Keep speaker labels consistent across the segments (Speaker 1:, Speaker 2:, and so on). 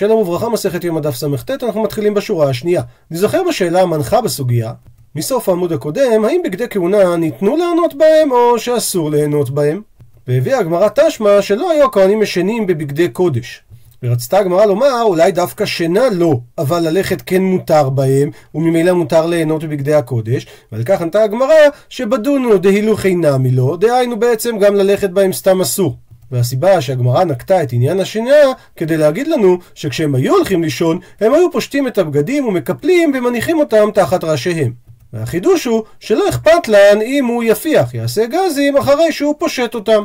Speaker 1: שלום וברכה, מסכת יום הדף סט, אנחנו מתחילים בשורה השנייה. נזכר בשאלה המנחה בסוגיה, מסוף העמוד הקודם, האם בגדי כהונה ניתנו לענות בהם או שאסור ליהנות בהם? והביאה הגמרא תשמע שלא היו הכהנים משנים בבגדי קודש. ורצתה הגמרא לומר, אולי דווקא שינה לא, אבל ללכת כן מותר בהם, וממילא מותר ליהנות בבגדי הקודש, ועל כך ענתה הגמרא, שבדונו דהילוך אינמי לו, דהיינו בעצם גם ללכת בהם סתם אסור. והסיבה שהגמרא נקטה את עניין השינה כדי להגיד לנו שכשהם היו הולכים לישון הם היו פושטים את הבגדים ומקפלים ומניחים אותם תחת ראשיהם. והחידוש הוא שלא אכפת לן אם הוא יפיח, יעשה גזים אחרי שהוא פושט אותם.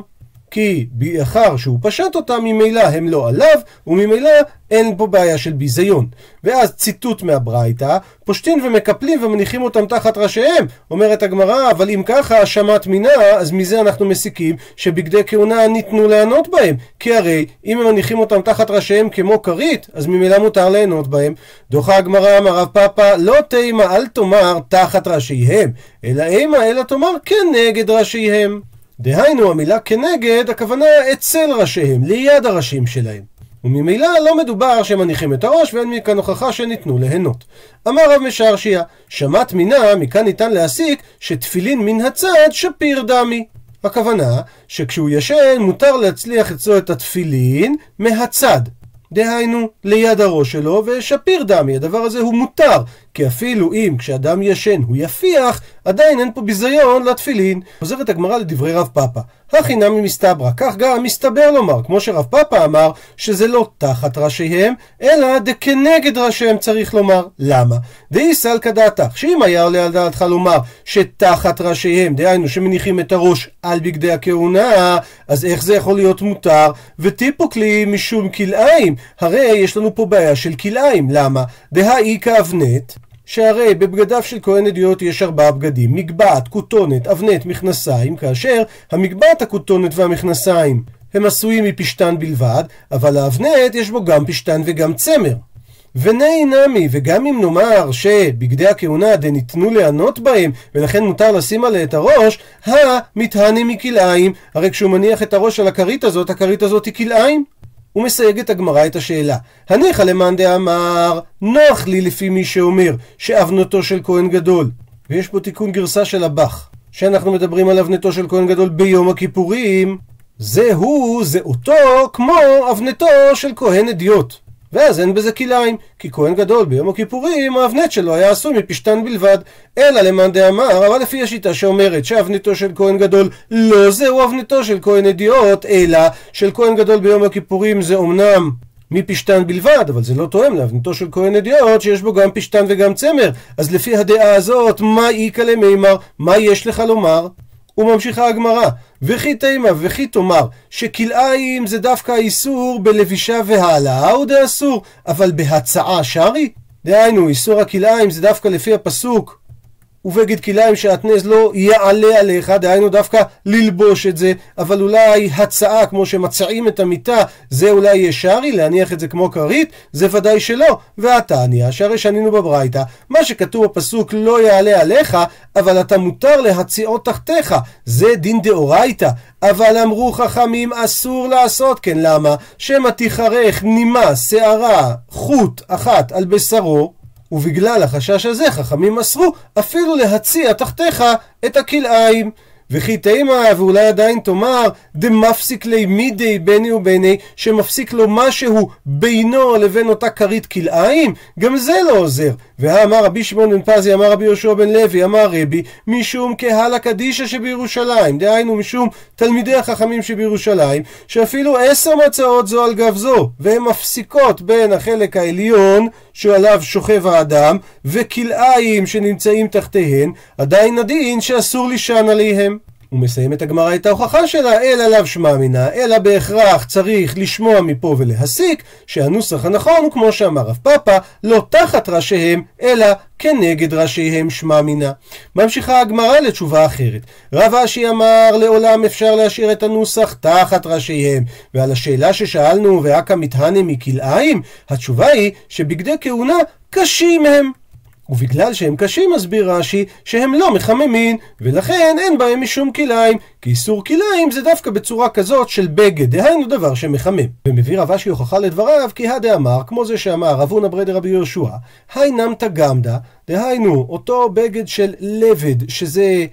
Speaker 1: כי מאחר שהוא פשט אותם, ממילא הם לא עליו, וממילא אין פה בעיה של ביזיון. ואז ציטוט מהברייתא, פושטין ומקפלים ומניחים אותם תחת ראשיהם. אומרת הגמרא, אבל אם ככה האשמת מינה, אז מזה אנחנו מסיקים שבגדי כהונה ניתנו ליהנות בהם. כי הרי אם הם מניחים אותם תחת ראשיהם כמו כרית, אז ממילא מותר ליהנות בהם. דוחה הגמרא, אמר רב פאפא, לא תימא אל תאמר תחת ראשיהם, אלא אימא אלא תאמר כנגד ראשיהם. דהיינו המילה כנגד, הכוונה אצל ראשיהם, ליד הראשים שלהם. וממילא לא מדובר שמניחים את הראש ואין מכאן הוכחה שניתנו ליהנות. אמר רב משרשיה, שמט מינה, מכאן ניתן להסיק שתפילין מן הצד שפיר דמי. הכוונה שכשהוא ישן מותר להצליח אצלו את התפילין מהצד. דהיינו ליד הראש שלו ושפיר דמי, הדבר הזה הוא מותר, כי אפילו אם כשאדם ישן הוא יפיח, עדיין אין פה ביזיון לתפילין. חוזרת הגמרא לדברי רב פאפא. הכי נמי מסתברא, כך גם מסתבר לומר, כמו שרב פאפא אמר, שזה לא תחת ראשיהם, אלא דכנגד ראשיהם צריך לומר. למה? דאי סלקא דעתך, שאם היה עולה על דעתך לומר שתחת ראשיהם, דהיינו שמניחים את הראש על בגדי הכהונה, אז איך זה יכול להיות מותר? וטיפוקלי משום כלאיים, הרי יש לנו פה בעיה של כלאיים, למה? דהאי כאבנט, שהרי בבגדיו של כהן אדיוט יש ארבעה בגדים, מגבעת, כותונת, אבנת, מכנסיים, כאשר המגבעת, הכותונת והמכנסיים הם עשויים מפשתן בלבד, אבל האבנת יש בו גם פשתן וגם צמר. וני נמי, וגם אם נאמר שבגדי הכהונה דניתנו לענות בהם, ולכן מותר לשים עליה את הראש, המתהני מכלאיים, הרי כשהוא מניח את הראש על הכרית הזאת, הכרית הזאת היא כלאיים. ומסייגת הגמרא את השאלה. הניחא למאן דאמר, נוח לי לפי מי שאומר שאבנותו של כהן גדול. ויש פה תיקון גרסה של הבח, שאנחנו מדברים על אבנתו של כהן גדול ביום הכיפורים. זה הוא, זה אותו, כמו אבנתו של כהן אדיוט. ואז אין בזה כליים, כי כהן גדול ביום הכיפורים, האבנט שלו היה עשוי מפשתן בלבד. אלא למאן דאמר, אבל לפי השיטה שאומרת שאבנתו של כהן גדול לא זהו אבנתו של כהן אדיוט, אלא של כהן גדול ביום הכיפורים זה אומנם מפשתן בלבד, אבל זה לא תואם לאבנתו של כהן אדיוט שיש בו גם פשתן וגם צמר. אז לפי הדעה הזאת, מה איכא למימר? מה יש לך לומר? וממשיכה הגמרא, וכי תימא וכי תאמר שכלאיים זה דווקא האיסור בלבישה והעלאה הוא דאסור, אבל בהצעה שרי? דהיינו, איסור הכלאיים זה דווקא לפי הפסוק ובגד כליים שעטנז לא יעלה עליך, דהיינו דווקא ללבוש את זה, אבל אולי הצעה כמו שמצעים את המיטה, זה אולי ישרי, להניח את זה כמו כרית? זה ודאי שלא. והתניא, שהרי שנינו בברייתא, מה שכתוב בפסוק לא יעלה עליך, אבל אתה מותר להציעו תחתיך, זה דין דאורייתא. אבל אמרו חכמים אסור לעשות כן, למה? שמא תיחרך נימה, שערה, חוט אחת על בשרו, ובגלל החשש הזה חכמים אסרו אפילו להציע תחתיך את הכלאיים. וכי תימא, ואולי עדיין תאמר, דמפסיק לי מידי ביני וביני, שמפסיק לו משהו בינו לבין אותה כרית כלאיים, גם זה לא עוזר. והאמר רבי שמעון בן פזי, אמר רבי יהושע בן לוי, אמר רבי, משום קהל הקדישא שבירושלים, דהיינו משום תלמידי החכמים שבירושלים, שאפילו עשר מצעות זו על גב זו, והן מפסיקות בין החלק העליון, שעליו שוכב האדם, וכלאיים שנמצאים תחתיהן, עדיין הדין שאסור לישן עליהם. ומסיימת הגמרא את ההוכחה שלה, אלא לאו שמע מינה, אלא בהכרח צריך לשמוע מפה ולהסיק שהנוסח הנכון כמו שאמר רב פאפא, לא תחת ראשיהם, אלא כנגד ראשיהם שמע מינה. ממשיכה הגמרא לתשובה אחרת. רב אשי אמר לעולם אפשר להשאיר את הנוסח תחת ראשיהם, ועל השאלה ששאלנו ואכא מתהנה מכלאיים, התשובה היא שבגדי כהונה קשים הם. ובגלל שהם קשים מסביר רש"י שהם לא מחממים ולכן אין בהם משום כליים כי איסור כליים זה דווקא בצורה כזאת של בגד. דהיינו דבר שמחמם. ומביא רב אשי הוכחה לדבריו כי הדאמר כמו זה שאמר רב הונא ברי דרבי יהושע היינם תגמדה דהיינו אותו בגד של לבד שזה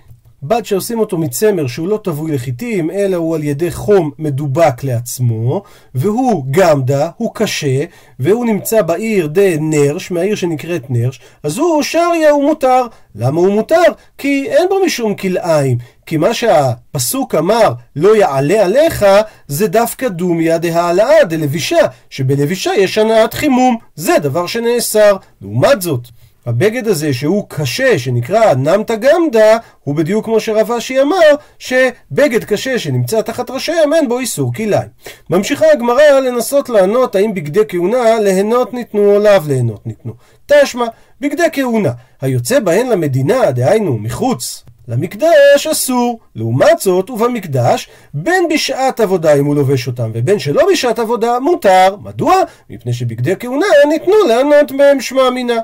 Speaker 1: בד שעושים אותו מצמר שהוא לא טבוי לחיטים, אלא הוא על ידי חום מדובק לעצמו, והוא גמדה, הוא קשה, והוא נמצא בעיר דה נרש, מהעיר שנקראת נרש, אז הוא שריה הוא מותר. למה הוא מותר? כי אין בו משום כלאיים. כי מה שהפסוק אמר, לא יעלה עליך, זה דווקא דומיה דהעלאה דלבישה, שבלבישה יש הנעת חימום. זה דבר שנאסר. לעומת זאת, הבגד הזה שהוא קשה, שנקרא נמתא גמדה, הוא בדיוק כמו שרב אשי אמר, שבגד קשה שנמצא תחת ראשיהם אין בו איסור כלאיים. ממשיכה הגמרא לנסות לענות האם בגדי כהונה ליהנות ניתנו או לאו ליהנות ניתנו. תשמע, בגדי כהונה, היוצא בהן למדינה, דהיינו מחוץ למקדש אסור. לעומת זאת, ובמקדש, בין בשעת עבודה אם הוא לובש אותם, ובין שלא בשעת עבודה, מותר. מדוע? מפני שבגדי כהונה ניתנו לענות בהם שמע מינה.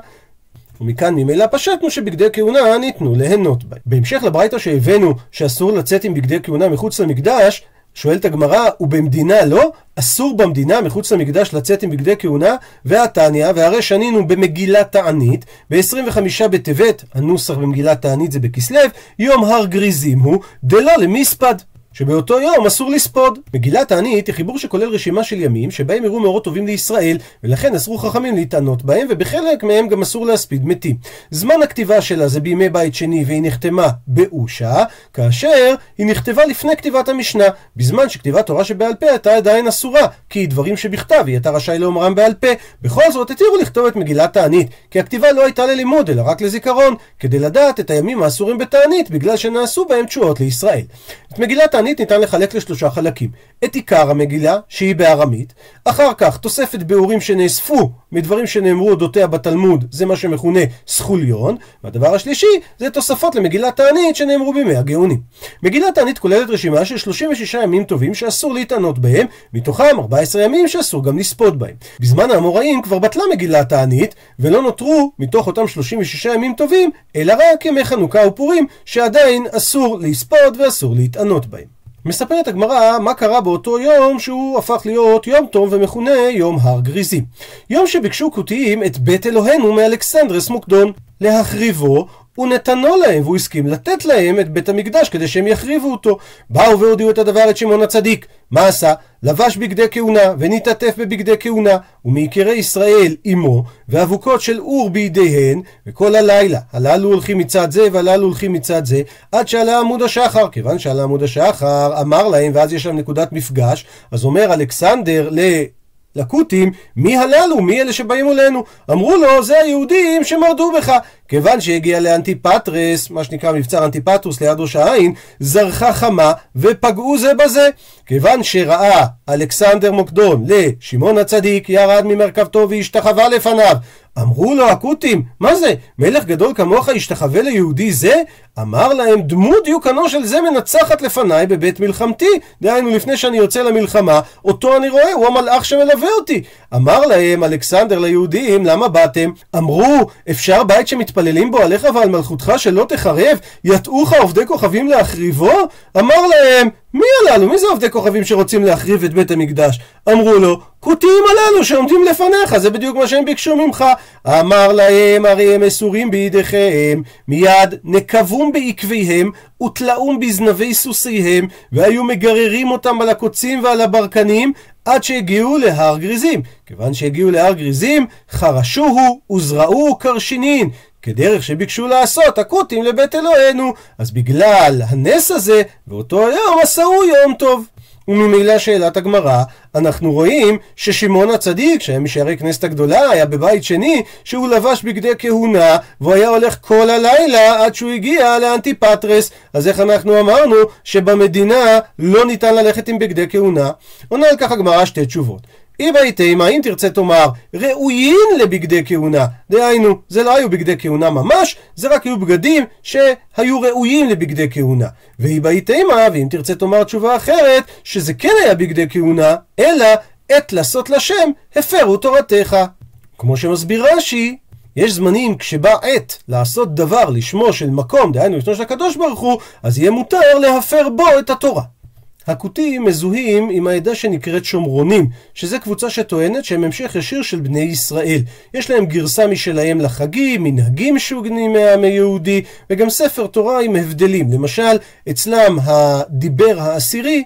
Speaker 1: ומכאן ממילא פשטנו שבגדי כהונה ניתנו ליהנות בהם. בהמשך לברייתא שהבאנו שאסור לצאת עם בגדי כהונה מחוץ למקדש, שואלת הגמרא, ובמדינה לא? אסור במדינה מחוץ למקדש לצאת עם בגדי כהונה? והתניא, והרי שנינו במגילת תענית, ב-25 בטבת, הנוסח במגילת תענית זה בכסלו, יום הר גריזים הוא, דלא למספד. שבאותו יום אסור לספוד. מגילת תענית היא חיבור שכולל רשימה של ימים שבהם יראו מאורות טובים לישראל, ולכן אסרו חכמים להתענות בהם, ובחלק מהם גם אסור להספיד מתים. זמן הכתיבה שלה זה בימי בית שני, והיא נחתמה באושה, כאשר היא נכתבה לפני כתיבת המשנה, בזמן שכתיבת תורה שבעל פה הייתה עדיין אסורה, כי דברים שבכתב היא הייתה רשאי לאומרם בעל פה. בכל זאת התירו לכתוב את מגילת תענית, כי הכתיבה לא הייתה ללימוד, אלא רק לזיכרון, כדי לדעת את הימים האסורים בתענית, בגלל שנעשו בהם תשועות לישראל. את מגילת ניתן לחלק לשלושה חלקים. את עיקר המגילה, שהיא בארמית, אחר כך תוספת ביאורים שנאספו מדברים שנאמרו אודותיה בתלמוד, זה מה שמכונה סכוליון, והדבר השלישי זה תוספות למגילת תענית שנאמרו בימי הגאונים. מגילת תענית כוללת רשימה של 36 ימים טובים שאסור להתענות בהם, מתוכם 14 ימים שאסור גם לספוד בהם. בזמן האמוראים כבר בטלה מגילת תענית, ולא נותרו מתוך אותם 36 ימים טובים, אלא רק ימי חנוכה ופורים, שעדיין אסור לספוד ואסור להתענות בהם. מספרת הגמרא מה קרה באותו יום שהוא הפך להיות יום טוב ומכונה יום הר גריזים. יום שביקשו כותיים את בית אלוהינו מאלכסנדרס מוקדון להחריבו ונתנו להם, והוא הסכים לתת להם את בית המקדש כדי שהם יחריבו אותו. באו והודיעו את הדבר את שמעון הצדיק. מה עשה? לבש בגדי כהונה, ונתעטף בבגדי כהונה, ומיקירי ישראל עמו, ואבוקות של אור בידיהן, וכל הלילה, הללו הולכים מצד זה, והללו הולכים מצד זה, עד שעלה עמוד השחר. כיוון שעלה עמוד השחר, אמר להם, ואז יש להם נקודת מפגש, אז אומר אלכסנדר ל... לכותים, מי הללו? מי אלה שבאים מולנו? אמרו לו, זה היהודים שמרדו בך. כיוון שהגיע לאנטיפטרס, מה שנקרא מבצר אנטיפטרוס ליד ראש העין, זרחה חמה ופגעו זה בזה. כיוון שראה אלכסנדר מוקדון לשמעון הצדיק, ירד ממרכבתו והשתחווה לפניו. אמרו לו הכותים, מה זה? מלך גדול כמוך ישתחווה ליהודי זה? אמר להם, דמות דיוקנו של זה מנצחת לפניי בבית מלחמתי. דהיינו, לפני שאני יוצא למלחמה, אותו אני רואה, הוא המלאך שמלווה אותי. אמר להם אלכסנדר ליהודים, למה באתם? אמרו, אפשר בית שמתפללים בו עליך ועל מלכותך שלא תחרב? יטעוך עובדי כוכבים להחריבו? אמר להם, מי הללו? מי זה עובדי כוכבים שרוצים להחריב את בית המקדש? אמרו לו, כותיים הללו שעומדים לפניך, זה בדיוק מה שהם ביקשו ממך. אמר להם, הרי הם אסורים בידיכם, מיד בעקביהם, ותלאום בזנבי סוסיהם, והיו מגררים אותם על הקוצים ועל הברקנים, עד שהגיעו להר גריזים. כיוון שהגיעו להר גריזים, חרשוהו וזרעו קרשינין. כדרך שביקשו לעשות הכותים לבית אלוהינו. אז בגלל הנס הזה, באותו היום עשהו יום טוב. וממילא שאלת הגמרא, אנחנו רואים ששמעון הצדיק, שהיה משערי כנסת הגדולה, היה בבית שני, שהוא לבש בגדי כהונה, והוא היה הולך כל הלילה עד שהוא הגיע לאנטיפטרס. אז איך אנחנו אמרנו שבמדינה לא ניתן ללכת עם בגדי כהונה? עונה על כך הגמרא שתי תשובות. אם הייתם, אם תרצה תאמר, ראויים לבגדי כהונה. דהיינו, זה לא היו בגדי כהונה ממש, זה רק היו בגדים שהיו ראויים לבגדי כהונה. ואם הייתם, ואם תרצה תאמר תשובה אחרת, שזה כן היה בגדי כהונה, אלא עת לעשות לשם, הפרו תורתך. כמו שמסביר רש"י, יש זמנים כשבא עת לעשות דבר לשמו של מקום, דהיינו לשמו של הקדוש ברוך הוא, אז יהיה מותר להפר בו את התורה. הכותים מזוהים עם העדה שנקראת שומרונים, שזה קבוצה שטוענת שהם המשך ישיר של בני ישראל. יש להם גרסה משלהם לחגים, מנהגים שוגנים מהעם היהודי, וגם ספר תורה עם הבדלים. למשל, אצלם הדיבר העשירי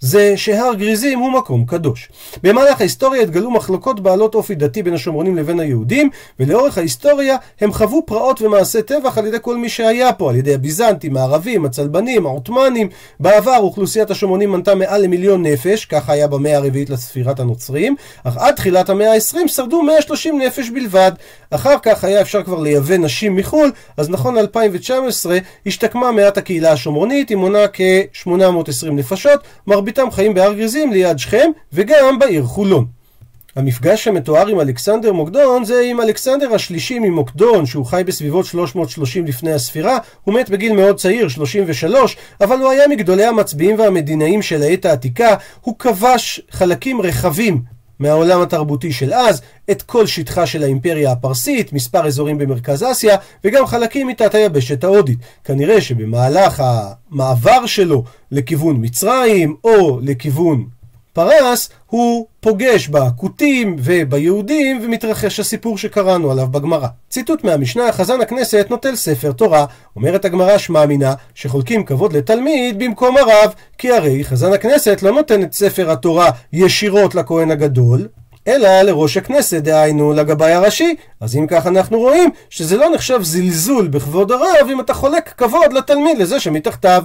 Speaker 1: זה שהר גריזים הוא מקום קדוש. במהלך ההיסטוריה התגלו מחלוקות בעלות אופי דתי בין השומרונים לבין היהודים, ולאורך ההיסטוריה הם חוו פרעות ומעשי טבח על ידי כל מי שהיה פה, על ידי הביזנטים, הערבים, הצלבנים, העות'מאנים. בעבר אוכלוסיית השומרונים מנתה מעל למיליון נפש, ככה היה במאה הרביעית לספירת הנוצרים, אך עד תחילת המאה ה-20 שרדו 130 נפש בלבד. אחר כך היה אפשר כבר לייבא נשים מחו"ל, אז נכון ל-2019 השתקמה מעט הקהילה השומרונית, היא מונה כ-820 נפשות, מרביתם חיים בהר גריזים ליד שכם וגם בעיר חולון. המפגש המתואר עם אלכסנדר מוקדון זה עם אלכסנדר השלישי ממוקדון שהוא חי בסביבות 330 לפני הספירה הוא מת בגיל מאוד צעיר, 33 אבל הוא היה מגדולי המצביעים והמדינאים של העת העתיקה הוא כבש חלקים רחבים מהעולם התרבותי של אז, את כל שטחה של האימפריה הפרסית, מספר אזורים במרכז אסיה, וגם חלקים מתת היבשת ההודית. כנראה שבמהלך המעבר שלו לכיוון מצרים, או לכיוון פרס, הוא פוגש בכותים וביהודים ומתרחש הסיפור שקראנו עליו בגמרא. ציטוט מהמשנה, חזן הכנסת נוטל ספר תורה. אומרת הגמרא שמע מינה, שחולקים כבוד לתלמיד במקום הרב, כי הרי חזן הכנסת לא נותן את ספר התורה ישירות לכהן הגדול, אלא לראש הכנסת, דהיינו לגבאי הראשי. אז אם כך אנחנו רואים שזה לא נחשב זלזול בכבוד הרב אם אתה חולק כבוד לתלמיד, לזה שמתחתיו.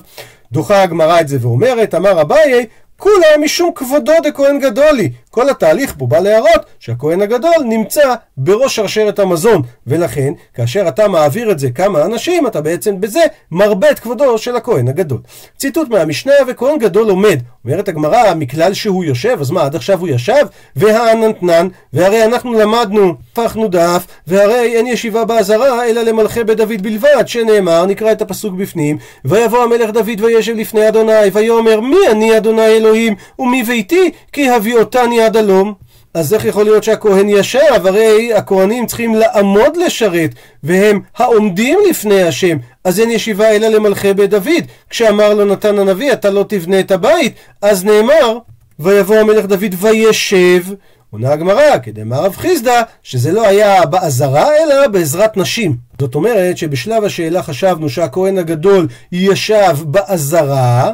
Speaker 1: דוחה הגמרא את זה ואומרת, אמר אביי, כולה משום כבודו דכהן גדולי. כל התהליך פה בא להראות שהכהן הגדול נמצא בראש שרשרת המזון, ולכן כאשר אתה מעביר את זה כמה אנשים, אתה בעצם בזה מרבה את כבודו של הכהן הגדול. ציטוט מהמשנה, וכהן גדול עומד. אומרת הגמרא, מכלל שהוא יושב, אז מה, עד עכשיו הוא ישב? והעננתנן, והרי אנחנו למדנו, הפכנו דף, והרי אין ישיבה בעזרה, אלא למלכי בית דוד בלבד, שנאמר, נקרא את הפסוק בפנים, ויבוא המלך דוד וישב לפני אדוני, ויאמר, מי אני אדוני אלוהים, ומי ביתי, כי הביאותני עד הלום. אז איך יכול להיות שהכהן ישב? הרי הכהנים צריכים לעמוד לשרת, והם העומדים לפני השם. אז אין ישיבה אלא למלכי בית דוד. כשאמר לו נתן הנביא, אתה לא תבנה את הבית, אז נאמר, ויבוא המלך דוד וישב. עונה הגמרא, כדאמר רב חיסדא, שזה לא היה בעזרה, אלא בעזרת נשים. זאת אומרת שבשלב השאלה חשבנו שהכהן הגדול ישב בעזרה,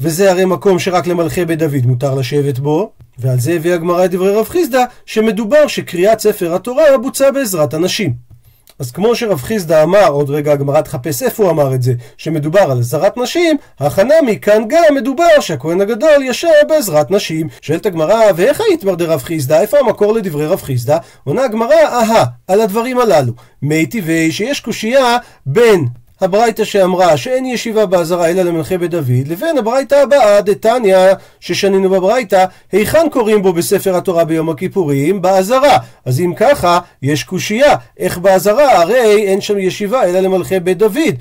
Speaker 1: וזה הרי מקום שרק למלכי בית דוד מותר לשבת בו, ועל זה הביאה הגמרא את דברי רב חיסדא, שמדובר שקריאת ספר התורה בוצע בעזרת הנשים. אז כמו שרב חיסדא אמר, עוד רגע הגמרא תחפש איפה הוא אמר את זה, שמדובר על עזרת נשים, הכנה מכאן גם מדובר שהכהן הגדול ישב בעזרת נשים. שואלת הגמרא, ואיך היית מר דרב חיסדא? איפה המקור לדברי רב חיסדא? עונה הגמרא, אהה, על הדברים הללו. מי טבעי שיש קושייה בין הברייתא שאמרה שאין ישיבה בעזרה אלא למלכי בית דוד, לבין הברייתא הבאה, דתניא, ששנינו בברייתא, היכן קוראים בו בספר התורה ביום הכיפורים? בעזרה. אז אם ככה, יש קושייה, איך בעזרה? הרי אין שם ישיבה אלא למלכי בית דוד.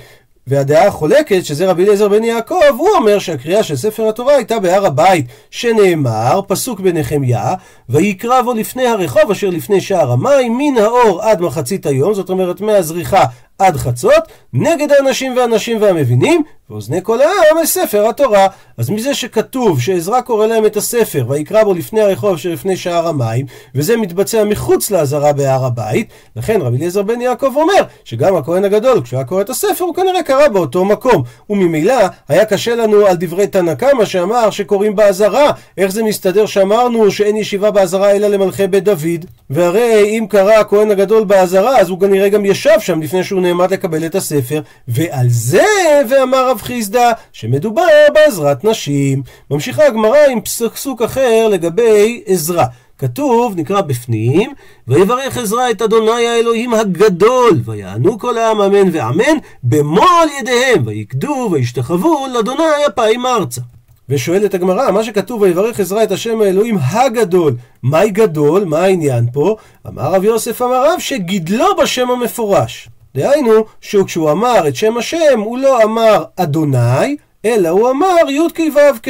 Speaker 1: והדעה החולקת, שזה רבי אליעזר בן יעקב, הוא אומר שהקריאה של ספר התורה הייתה בהר הבית, שנאמר, פסוק בנחמיה, ויקרא בו לפני הרחוב אשר לפני שער המים, מן האור עד מחצית היום, זאת אומרת מהזריחה עד חצות, נגד האנשים והנשים והמבינים, ואוזני כל העם אל ספר התורה. אז מזה שכתוב שעזרא קורא להם את הספר, ויקרא בו לפני הרחוב שלפני שער המים, וזה מתבצע מחוץ לעזרה בהר הבית, לכן רבי אליעזר בן יעקב אומר שגם הכהן הגדול, כשהוא היה קורא את הספר, הוא כנראה קרא באותו מקום. וממילא היה קשה לנו על דברי תנא קמא שאמר שקוראים בעזרה, איך זה מסתדר שאמרנו שאין ישיבה בעזרה אלא למלכי בית דוד? והרי אם קרא הכהן הגדול בעזרה, אז הוא כנראה גם ישב שם לפני שהוא נעמד לקבל את הספר, ועל זה, ואמר רב חיסדא, שמדובר בעזרת נשים. ממשיכה הגמרא עם פסוק אחר לגבי עזרה. כתוב, נקרא בפנים, ויברך עזרא את אדוני האלוהים הגדול, ויענו כל העם אמן ואמן, במו על ידיהם, ויקדו וישתחוו לאדוני אפיים ארצה. ושואלת הגמרא, מה שכתוב ויברך עזרא את השם האלוהים הגדול, מהי גדול? מה העניין פה? אמר רב יוסף אמר רב שגידלו בשם המפורש. דהיינו, שכשהוא אמר את שם השם, הוא לא אמר אדוני, אלא הוא אמר י"ק ו"ק.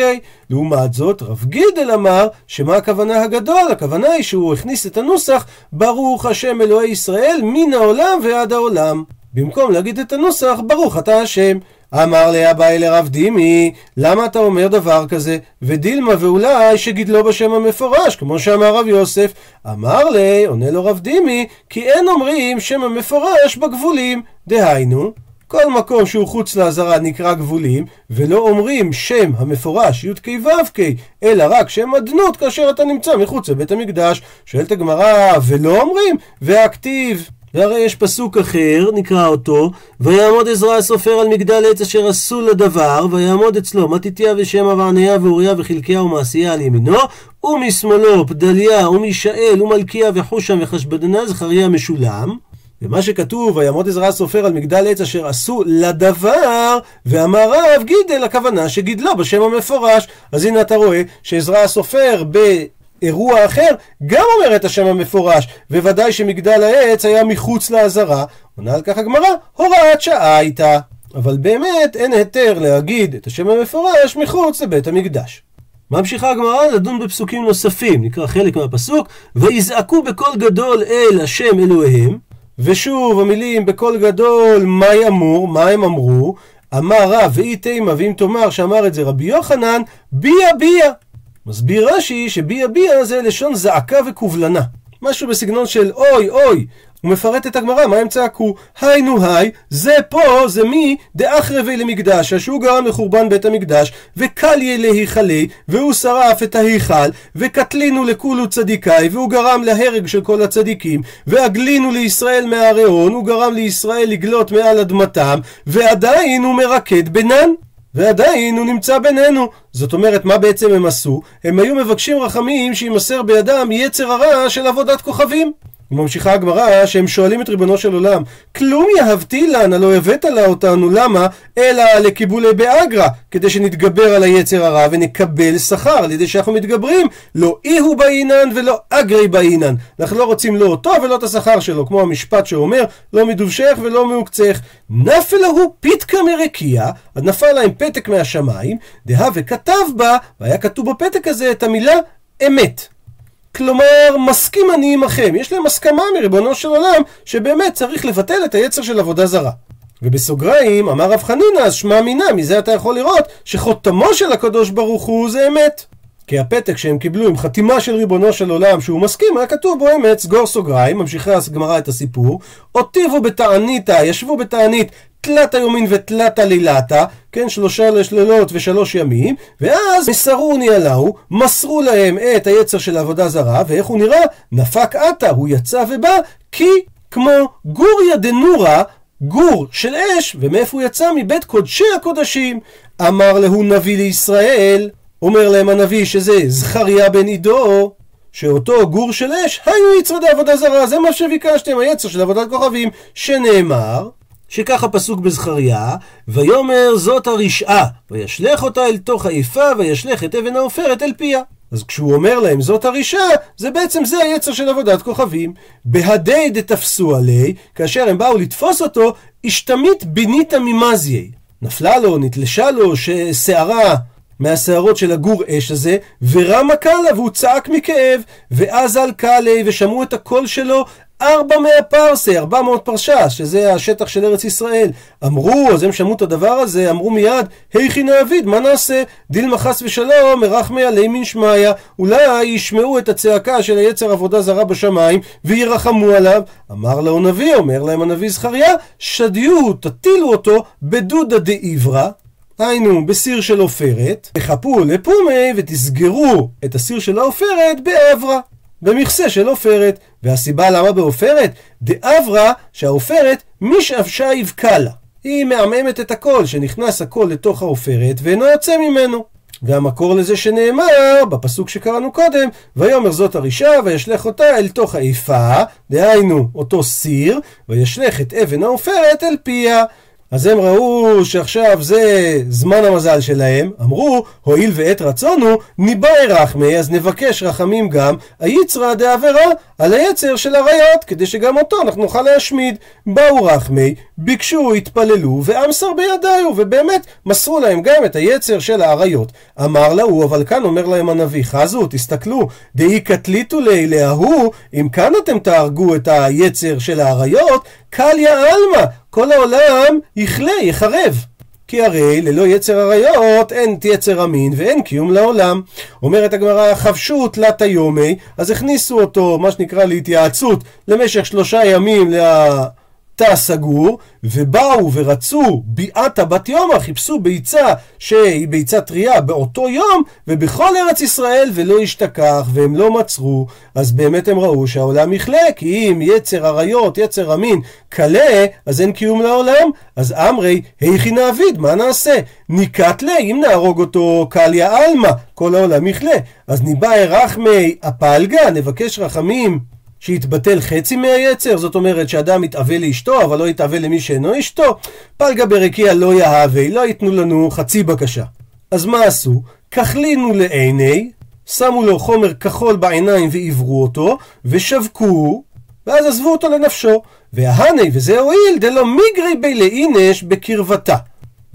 Speaker 1: לעומת זאת, רב גידל אמר שמה הכוונה הגדול? הכוונה היא שהוא הכניס את הנוסח ברוך השם אלוהי ישראל מן העולם ועד העולם. במקום להגיד את הנוסח ברוך אתה השם. אמר לאביי לרב דימי, למה אתה אומר דבר כזה? ודילמה ואולי שגידלו בשם המפורש, כמו שאמר רב יוסף. אמר לי, עונה לו רב דימי, כי אין אומרים שם המפורש בגבולים. דהיינו, כל מקום שהוא חוץ לעזרה נקרא גבולים, ולא אומרים שם המפורש י"ק ו"ק, אלא רק שם אדנות כאשר אתה נמצא מחוץ לבית המקדש. שואלת הגמרא, ולא אומרים, והכתיב. והרי יש פסוק אחר, נקרא אותו, ויעמוד עזרא הסופר על מגדל עץ אשר עשו לדבר, ויעמוד אצלו מתתיה ושמע ועניה ואוריה וחלקיה ומעשיה על ימינו, ומשמאלו פדליה ומישאל ומלכיה וחושם וחשבדנה זכריה משולם. ומה שכתוב, ויעמוד עזרא הסופר על מגדל עץ אשר עשו לדבר, ואמר רב גידל, הכוונה שגידלו בשם המפורש. אז הנה אתה רואה שעזרא הסופר באירוע אחר גם אומר את השם המפורש, וודאי שמגדל העץ היה מחוץ לעזרה. עונה על כך הגמרא, הוראת שעה הייתה. אבל באמת אין היתר להגיד את השם המפורש מחוץ לבית המקדש. ממשיכה הגמרא לדון בפסוקים נוספים, נקרא חלק מהפסוק, ויזעקו בקול גדול אל השם אלוהיהם, ושוב המילים בקול גדול, מה יאמור, מה הם אמרו? אמר רב ואי תימה ואם תאמר שאמר את זה רבי יוחנן, ביה ביה. מסביר רש"י שביה ביה זה לשון זעקה וקובלנה. משהו בסגנון של אוי אוי, הוא מפרט את הגמרא, מה הם צעקו? היינו היי, זה פה, זה מי דאחרבי למקדש, שהוא גרם לחורבן בית המקדש, וקליה להיכלי, והוא שרף את ההיכל, וקטלינו לכולו צדיקאי, והוא גרם להרג של כל הצדיקים, והגלינו לישראל מהרעון, הוא גרם לישראל לגלות מעל אדמתם, ועדיין הוא מרקד בינן. ועדיין הוא נמצא בינינו. זאת אומרת, מה בעצם הם עשו? הם היו מבקשים רחמים שימסר בידם יצר הרע של עבודת כוכבים. וממשיכה הגמרא שהם שואלים את ריבונו של עולם כלום יהבתי לן הלא הבאת לה אותנו למה? אלא לקיבולי באגרא כדי שנתגבר על היצר הרע ונקבל שכר על ידי שאנחנו מתגברים. לא אי הוא באינן ולא אגרי באינן. אנחנו לא רוצים לא אותו ולא את השכר שלו כמו המשפט שאומר לא מדובשך ולא מעוקצך נפלה הוא פיתקא מרקיע. אז נפל להם פתק מהשמיים דהה וכתב בה והיה כתוב בפתק הזה את המילה אמת כלומר, מסכים אני עמכם. יש להם הסכמה מריבונו של עולם, שבאמת צריך לבטל את היצר של עבודה זרה. ובסוגריים, אמר רב חנינא, אז שמע מינה, מזה אתה יכול לראות שחותמו של הקדוש ברוך הוא זה אמת. כי הפתק שהם קיבלו עם חתימה של ריבונו של עולם שהוא מסכים, היה כתוב בו אמת, סגור סוגריים, ממשיכה הגמרא את הסיפור, אותיבו בתעניתא, ישבו בתענית תלת היומין ותלת לילתה, כן, שלושה לילות ושלוש ימים, ואז מסרוני עלהו, מסרו להם את היצר של העבודה זרה, ואיך הוא נראה? נפק עתה, הוא יצא ובא, כי כמו גוריה דנורא, גור של אש, ומאיפה הוא יצא? מבית קודשי הקודשים. אמר להו נביא לישראל, אומר להם הנביא שזה זכריה בן עידו, שאותו גור של אש, היו יצרדי עבודה זרה, זה מה שביקשתם, היצר של עבודת כוכבים, שנאמר, שכך הפסוק בזכריה, ויאמר זאת הרשעה, וישלך אותה אל תוך היפה, וישלך את אבן העופרת אל פיה. אז כשהוא אומר להם זאת הרשעה, זה בעצם זה היצר של עבודת כוכבים. בהדי דתפסו עלי, כאשר הם באו לתפוס אותו, השתמית ביניתא ממזיי. נפלה לו, נתלשה לו, שערה מהשערות של הגור אש הזה, ורמה קלה והוא צעק מכאב, ואז על קאלי ושמעו את הקול שלו ארבע מאה פרסה, ארבע מאות פרשה, שזה השטח של ארץ ישראל. אמרו, אז הם שמעו את הדבר הזה, אמרו מיד, היכי נעביד, מה נעשה? דילמה חס ושלום, מרחמי עלי מן שמיא, אולי ישמעו את הצעקה של היצר עבודה זרה בשמיים, וירחמו עליו. אמר לו הנביא, אומר להם הנביא זכריה, שדיו, תטילו אותו בדודה דעברה, היינו בסיר של עופרת, תחפו לפומי ותסגרו את הסיר של העופרת בעברה. במכסה של עופרת. והסיבה למה בעופרת? דאברה שהעופרת משאבשה יבקע לה. היא מעממת את הכל, שנכנס הכל לתוך העופרת ואינו יוצא ממנו. והמקור לזה שנאמר, בפסוק שקראנו קודם, ויאמר זאת הרישה, וישלך אותה אל תוך האיפה, דהיינו אותו סיר, וישלך את אבן העופרת אל פיה. אז הם ראו שעכשיו זה זמן המזל שלהם, אמרו, הואיל ועת רצון הוא, ניבאי רחמי, אז נבקש רחמים גם, היצרא דעבירה, על היצר של אריות, כדי שגם אותו אנחנו נוכל להשמיד. באו רחמי, ביקשו, התפללו, ואמסר בידיו, ובאמת מסרו להם גם את היצר של האריות. אמר להוא, אבל כאן אומר להם הנביא, חזו, תסתכלו, דאי קטליטו לי להוא, אם כאן אתם תהרגו את היצר של האריות, קליה עלמא, כל העולם יכלה, יחרב. כי הרי ללא יצר עריות אין יצר המין ואין קיום לעולם. אומרת הגמרא, חבשו תלת היומי, אז הכניסו אותו, מה שנקרא, להתייעצות למשך שלושה ימים לה... תא סגור, ובאו ורצו ביעתה בת יומא, חיפשו ביצה שהיא ביצה טריה באותו יום, ובכל ארץ ישראל ולא השתכח, והם לא מצרו, אז באמת הם ראו שהעולם יכלה, כי אם יצר עריות, יצר המין, קלה, אז אין קיום לעולם. אז אמרי, היכי נעביד, מה נעשה? ניקת לה, אם נהרוג אותו, קליה עלמא, כל העולם יכלה. אז ניבאי רחמי הפלגה, נבקש רחמים. שיתבטל חצי מהיצר, זאת אומרת שאדם יתאווה לאשתו, אבל לא יתאווה למי שאינו אשתו, פלגה ברקיע לא יהווה, לא ייתנו לנו חצי בקשה. אז מה עשו? כחלינו לעיני, שמו לו חומר כחול בעיניים ועברו אותו, ושבקו, ואז עזבו אותו לנפשו. וההני וזה הועיל דלא מיגרי בי לאינש בקרבתה.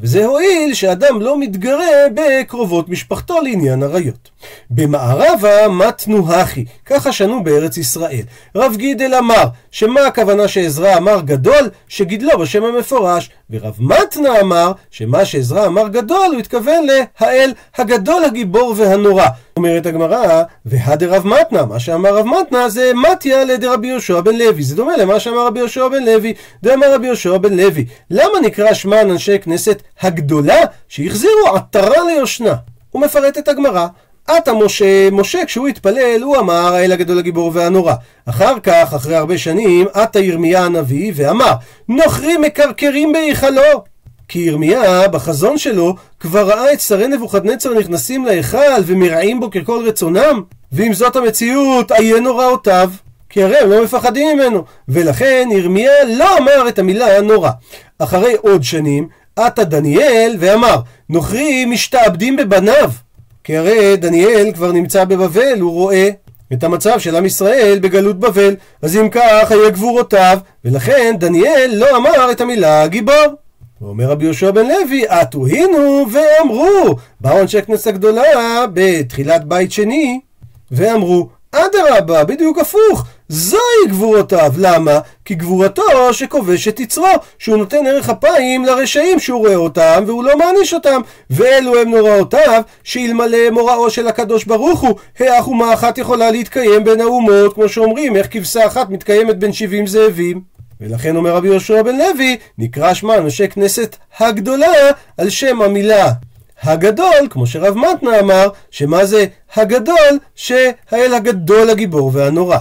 Speaker 1: וזה הועיל שאדם לא מתגרה בקרובות משפחתו לעניין עריות. במערבה מתנו הכי, ככה שנו בארץ ישראל. רב גידל אמר, שמה הכוונה שעזרא אמר גדול? שגידלו בשם המפורש. ורב מתנה אמר, שמה שעזרא אמר גדול, הוא התכוון להאל הגדול הגיבור והנורא. אומרת הגמרא, והדרב מתנה, מה שאמר רב מתנה זה מתיה לדרבי יהושע בן לוי. זה דומה למה שאמר רבי יהושע בן לוי. דאמר רבי יהושע בן לוי. למה נקרא שמן אנשי כנסת הגדולה שהחזירו עטרה ליושנה? הוא מפרט את הגמרא. עתה משה, משה כשהוא התפלל, הוא אמר האל הגדול הגיבור והנורא. אחר כך, אחרי הרבה שנים, עתה ירמיה הנביא ואמר, נוכרים מקרקרים בהיכלו. כי ירמיה, בחזון שלו, כבר ראה את שרי נבוכדנצר נכנסים להיכל ומרעים בו ככל רצונם, ואם זאת המציאות, עיין הוראותיו. כי הרי הם לא מפחדים ממנו, ולכן ירמיה לא אמר את המילה הנורא. אחרי עוד שנים, עתה דניאל ואמר, נוכרים משתעבדים בבניו. כי הרי דניאל כבר נמצא בבבל, הוא רואה את המצב של עם ישראל בגלות בבל. אז אם כך, היה גבורותיו, ולכן דניאל לא אמר את המילה גיבור. ואומר רבי יהושע בן לוי, עטו הינו ואמרו, באו אנשי כנסת הגדולה בתחילת בית שני, ואמרו, אדרבה, בדיוק הפוך, זוהי גבורותיו. למה? כי גבורתו שכובש את יצרו, שהוא נותן ערך אפיים לרשעים שהוא רואה אותם, והוא לא מעניש אותם. ואלו הם נוראותיו, שאלמלא מוראו של הקדוש ברוך הוא, האח אומה אחת יכולה להתקיים בין האומות, כמו שאומרים, איך כבשה אחת מתקיימת בין שבעים זאבים. ולכן אומר רבי יהושע בן לוי, נקרא שמה אנשי כנסת הגדולה על שם המילה הגדול, כמו שרב מתנה אמר, שמה זה הגדול? שהאל הגדול הגיבור והנורא.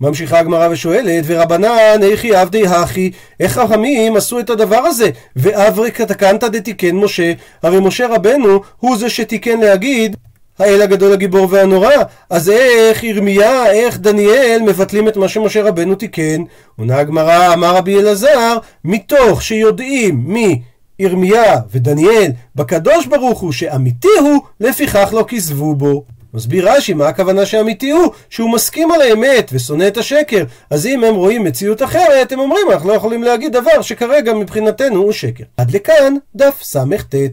Speaker 1: ממשיכה הגמרא ושואלת, ורבנן איכי עבדי הכי, איך חכמים עשו את הדבר הזה? ואברי קתקנתא דתיקן משה, הרי משה רבנו הוא זה שתיקן להגיד האל הגדול הגיבור והנורא, אז איך ירמיה, איך דניאל מבטלים את מה שמשה רבנו תיקן? עונה הגמרא, אמר רבי אלעזר, מתוך שיודעים מי ירמיה ודניאל בקדוש ברוך הוא שאמיתי הוא, לפיכך לא כיזבו בו. מסביר רש"י מה הכוונה שאמיתי הוא, שהוא מסכים על האמת ושונא את השקר. אז אם הם רואים מציאות אחרת, הם אומרים אנחנו לא יכולים להגיד דבר שכרגע מבחינתנו הוא שקר. עד לכאן דף סט.